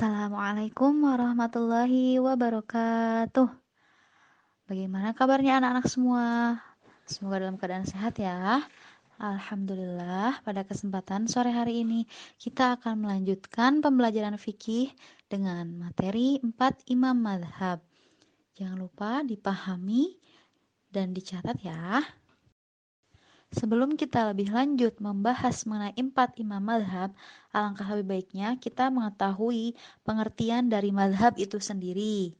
Assalamualaikum warahmatullahi wabarakatuh. Bagaimana kabarnya anak-anak semua? Semoga dalam keadaan sehat ya. Alhamdulillah, pada kesempatan sore hari ini kita akan melanjutkan pembelajaran fikih dengan materi 4 imam madhab. Jangan lupa dipahami dan dicatat ya. Sebelum kita lebih lanjut membahas mengenai empat imam madhab, alangkah lebih baiknya kita mengetahui pengertian dari madhab itu sendiri.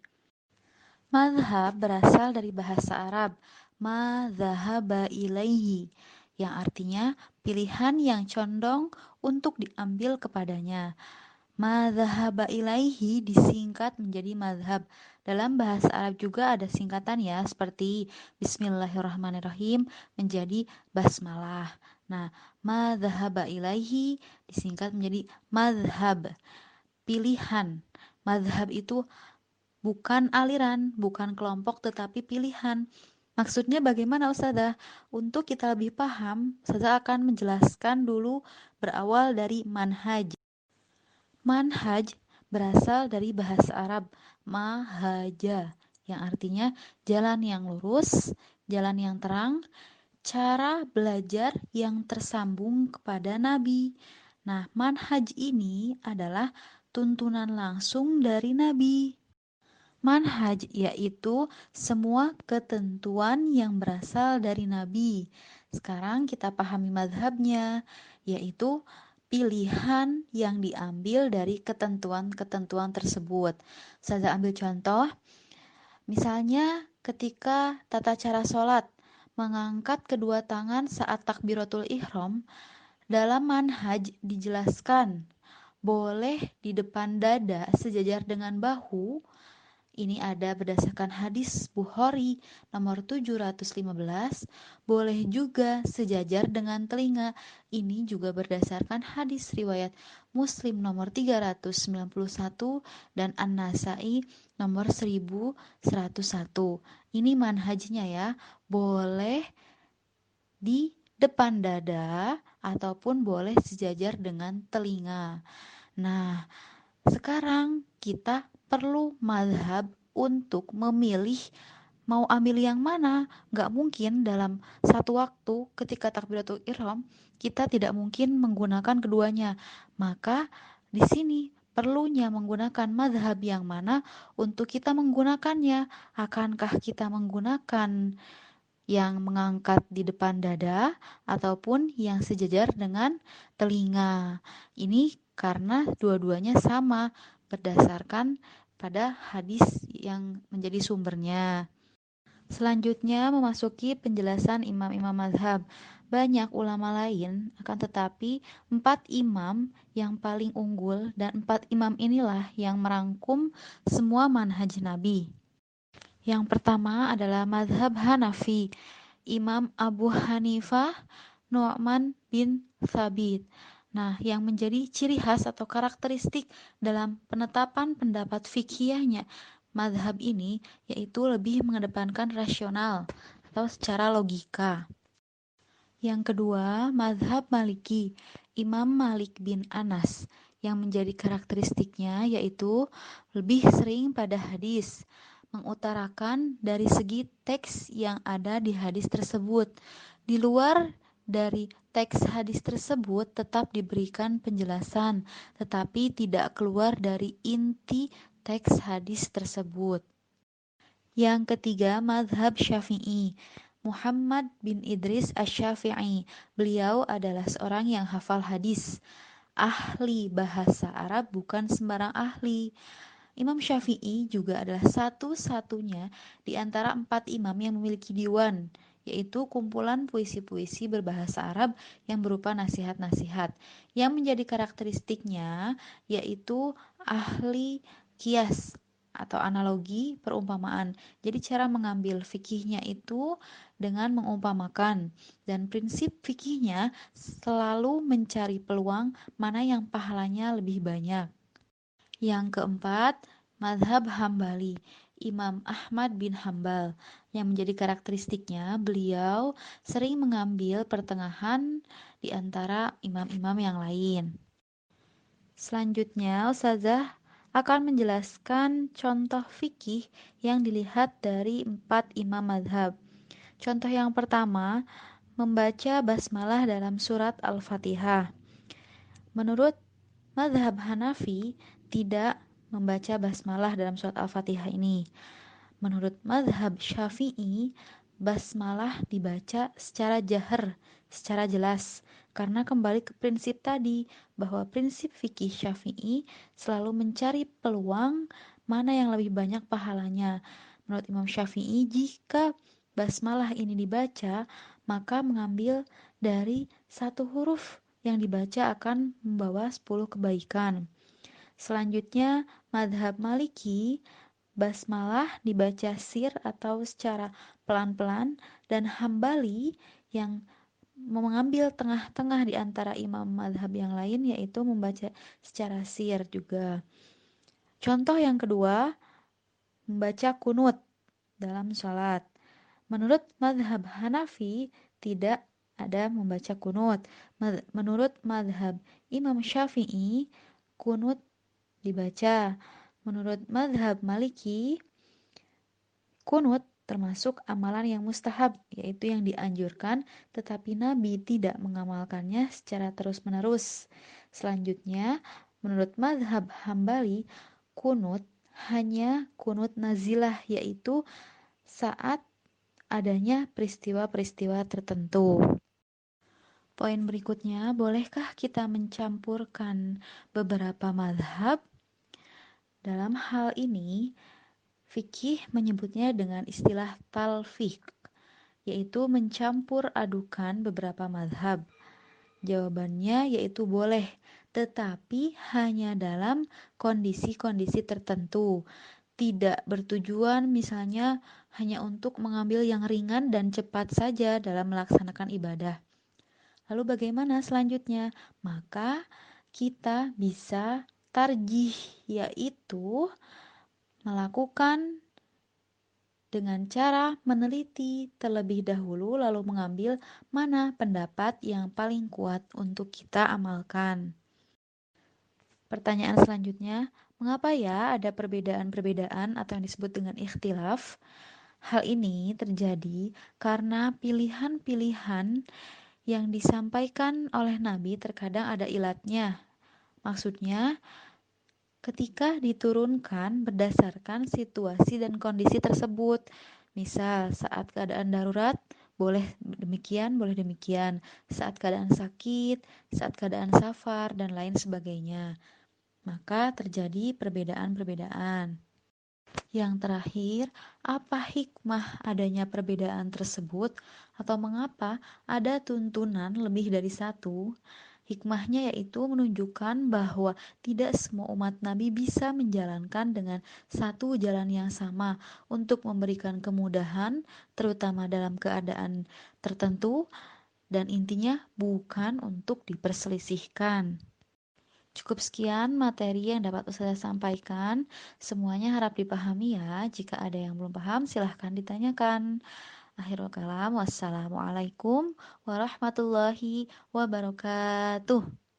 Madhab berasal dari bahasa Arab, madhahaba ilaihi, yang artinya pilihan yang condong untuk diambil kepadanya. Madhahaba ilaihi disingkat menjadi madhab dalam bahasa Arab juga ada singkatan ya seperti Bismillahirrahmanirrahim menjadi basmalah. Nah, madhaba ilaihi disingkat menjadi madhab. Pilihan. Madhab itu bukan aliran, bukan kelompok tetapi pilihan. Maksudnya bagaimana Ustazah? Untuk kita lebih paham, Ustazah akan menjelaskan dulu berawal dari manhaj. Manhaj berasal dari bahasa Arab mahaja yang artinya jalan yang lurus, jalan yang terang, cara belajar yang tersambung kepada Nabi. Nah, manhaj ini adalah tuntunan langsung dari Nabi. Manhaj yaitu semua ketentuan yang berasal dari Nabi. Sekarang kita pahami madhabnya, yaitu pilihan yang diambil dari ketentuan-ketentuan tersebut. Saya ambil contoh, misalnya ketika tata cara sholat, mengangkat kedua tangan saat takbiratul ihram, dalam manhaj dijelaskan, boleh di depan dada sejajar dengan bahu, ini ada berdasarkan hadis Bukhari nomor 715, boleh juga sejajar dengan telinga. Ini juga berdasarkan hadis riwayat Muslim nomor 391 dan An-Nasai nomor 1101. Ini manhajnya ya, boleh di depan dada ataupun boleh sejajar dengan telinga. Nah, sekarang kita perlu madhab untuk memilih mau ambil yang mana. Gak mungkin dalam satu waktu ketika takbiratul ihram kita tidak mungkin menggunakan keduanya. Maka di sini perlunya menggunakan madhab yang mana untuk kita menggunakannya. Akankah kita menggunakan yang mengangkat di depan dada ataupun yang sejajar dengan telinga. Ini karena dua-duanya sama berdasarkan pada hadis yang menjadi sumbernya. Selanjutnya memasuki penjelasan imam-imam mazhab. Banyak ulama lain, akan tetapi empat imam yang paling unggul dan empat imam inilah yang merangkum semua manhaj Nabi. Yang pertama adalah mazhab Hanafi, Imam Abu Hanifah Nu'man bin Thabit. Nah, yang menjadi ciri khas atau karakteristik dalam penetapan pendapat fikihnya madhab ini yaitu lebih mengedepankan rasional atau secara logika. Yang kedua, madhab maliki, Imam Malik bin Anas, yang menjadi karakteristiknya yaitu lebih sering pada hadis, mengutarakan dari segi teks yang ada di hadis tersebut. Di luar dari teks hadis tersebut tetap diberikan penjelasan, tetapi tidak keluar dari inti teks hadis tersebut. Yang ketiga, madhab syafi'i. Muhammad bin Idris Asy-Syafi'i. Beliau adalah seorang yang hafal hadis. Ahli bahasa Arab bukan sembarang ahli. Imam Syafi'i juga adalah satu-satunya di antara empat imam yang memiliki diwan yaitu kumpulan puisi-puisi berbahasa Arab yang berupa nasihat-nasihat. Yang menjadi karakteristiknya yaitu ahli kias atau analogi perumpamaan. Jadi cara mengambil fikihnya itu dengan mengumpamakan dan prinsip fikihnya selalu mencari peluang mana yang pahalanya lebih banyak. Yang keempat, madhab hambali. Imam Ahmad bin Hambal yang menjadi karakteristiknya beliau sering mengambil pertengahan di antara imam-imam yang lain. Selanjutnya Ustazah akan menjelaskan contoh fikih yang dilihat dari empat imam madhab. Contoh yang pertama, membaca basmalah dalam surat Al-Fatihah. Menurut madhab Hanafi, tidak membaca basmalah dalam surat Al-Fatihah ini. Menurut madhab Syafi'i, basmalah dibaca secara jahar, secara jelas. Karena kembali ke prinsip tadi, bahwa prinsip fikih Syafi'i selalu mencari peluang mana yang lebih banyak pahalanya. Menurut Imam Syafi'i, jika basmalah ini dibaca, maka mengambil dari satu huruf yang dibaca akan membawa 10 kebaikan. Selanjutnya, madhab maliki basmalah dibaca sir atau secara pelan-pelan dan hambali yang mengambil tengah-tengah di antara imam madhab yang lain yaitu membaca secara sir juga. Contoh yang kedua, membaca kunut dalam sholat. Menurut madhab Hanafi, tidak ada membaca kunut. Menurut madhab Imam Syafi'i, kunut dibaca. Menurut madhab Maliki, kunut termasuk amalan yang mustahab, yaitu yang dianjurkan, tetapi Nabi tidak mengamalkannya secara terus-menerus. Selanjutnya, menurut madhab Hambali, kunut hanya kunut nazilah, yaitu saat adanya peristiwa-peristiwa tertentu. Poin berikutnya, bolehkah kita mencampurkan beberapa madhab dalam hal ini, fikih menyebutnya dengan istilah talfik, yaitu mencampur adukan beberapa madhab. Jawabannya yaitu boleh, tetapi hanya dalam kondisi-kondisi tertentu. Tidak bertujuan misalnya hanya untuk mengambil yang ringan dan cepat saja dalam melaksanakan ibadah. Lalu bagaimana selanjutnya? Maka kita bisa tarjih yaitu melakukan dengan cara meneliti terlebih dahulu lalu mengambil mana pendapat yang paling kuat untuk kita amalkan. Pertanyaan selanjutnya, mengapa ya ada perbedaan-perbedaan atau yang disebut dengan ikhtilaf? Hal ini terjadi karena pilihan-pilihan yang disampaikan oleh Nabi terkadang ada ilatnya, Maksudnya, ketika diturunkan berdasarkan situasi dan kondisi tersebut. Misal, saat keadaan darurat, boleh demikian, boleh demikian. Saat keadaan sakit, saat keadaan safar, dan lain sebagainya. Maka terjadi perbedaan-perbedaan. Yang terakhir, apa hikmah adanya perbedaan tersebut, atau mengapa ada tuntunan lebih dari satu? Hikmahnya yaitu menunjukkan bahwa tidak semua umat Nabi bisa menjalankan dengan satu jalan yang sama untuk memberikan kemudahan, terutama dalam keadaan tertentu, dan intinya bukan untuk diperselisihkan. Cukup sekian materi yang dapat saya sampaikan. Semuanya harap dipahami ya. Jika ada yang belum paham, silahkan ditanyakan. Akhirul kalam, wassalamualaikum warahmatullahi wabarakatuh.